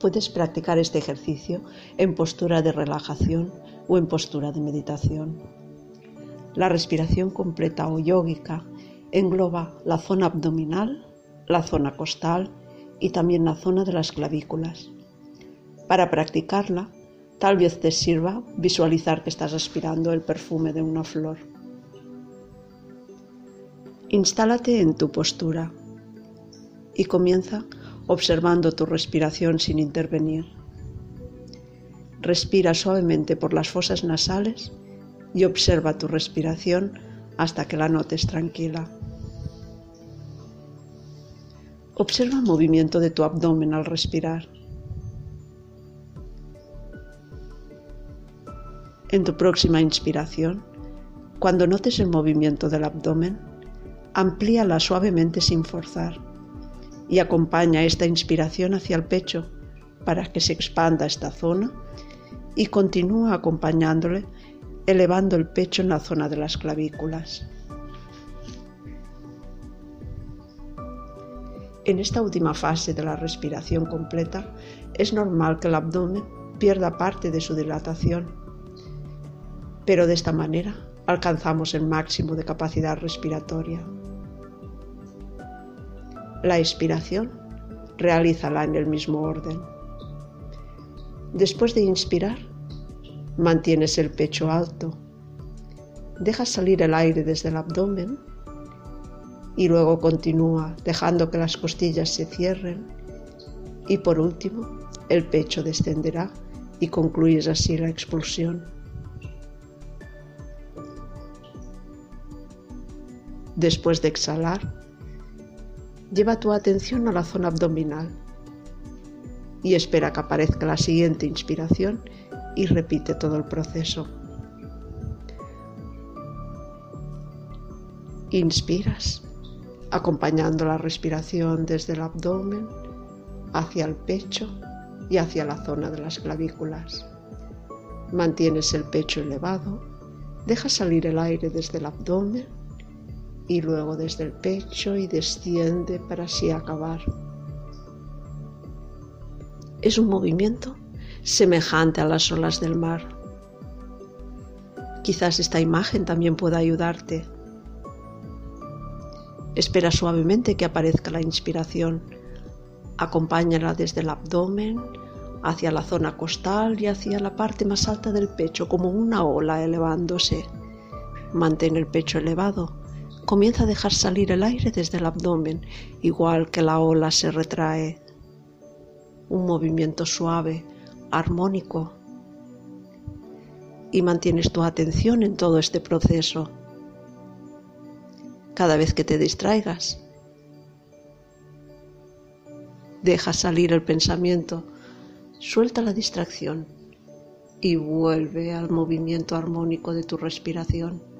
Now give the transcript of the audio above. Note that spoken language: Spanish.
Puedes practicar este ejercicio en postura de relajación o en postura de meditación. La respiración completa o yógica engloba la zona abdominal, la zona costal y también la zona de las clavículas. Para practicarla, tal vez te sirva visualizar que estás aspirando el perfume de una flor. Instálate en tu postura y comienza observando tu respiración sin intervenir. Respira suavemente por las fosas nasales y observa tu respiración hasta que la notes tranquila. Observa el movimiento de tu abdomen al respirar. En tu próxima inspiración, cuando notes el movimiento del abdomen, amplíala suavemente sin forzar y acompaña esta inspiración hacia el pecho para que se expanda esta zona y continúa acompañándole elevando el pecho en la zona de las clavículas. En esta última fase de la respiración completa es normal que el abdomen pierda parte de su dilatación, pero de esta manera alcanzamos el máximo de capacidad respiratoria. La expiración realízala en el mismo orden. Después de inspirar, Mantienes el pecho alto. Dejas salir el aire desde el abdomen y luego continúa dejando que las costillas se cierren y por último el pecho descenderá y concluyes así la expulsión. Después de exhalar, lleva tu atención a la zona abdominal y espera que aparezca la siguiente inspiración y repite todo el proceso. Inspiras, acompañando la respiración desde el abdomen hacia el pecho y hacia la zona de las clavículas. Mantienes el pecho elevado, dejas salir el aire desde el abdomen y luego desde el pecho y desciende para así acabar. Es un movimiento semejante a las olas del mar. Quizás esta imagen también pueda ayudarte. Espera suavemente que aparezca la inspiración. Acompáñala desde el abdomen hacia la zona costal y hacia la parte más alta del pecho como una ola elevándose. Mantén el pecho elevado. Comienza a dejar salir el aire desde el abdomen, igual que la ola se retrae. Un movimiento suave, armónico y mantienes tu atención en todo este proceso. Cada vez que te distraigas, deja salir el pensamiento, suelta la distracción y vuelve al movimiento armónico de tu respiración.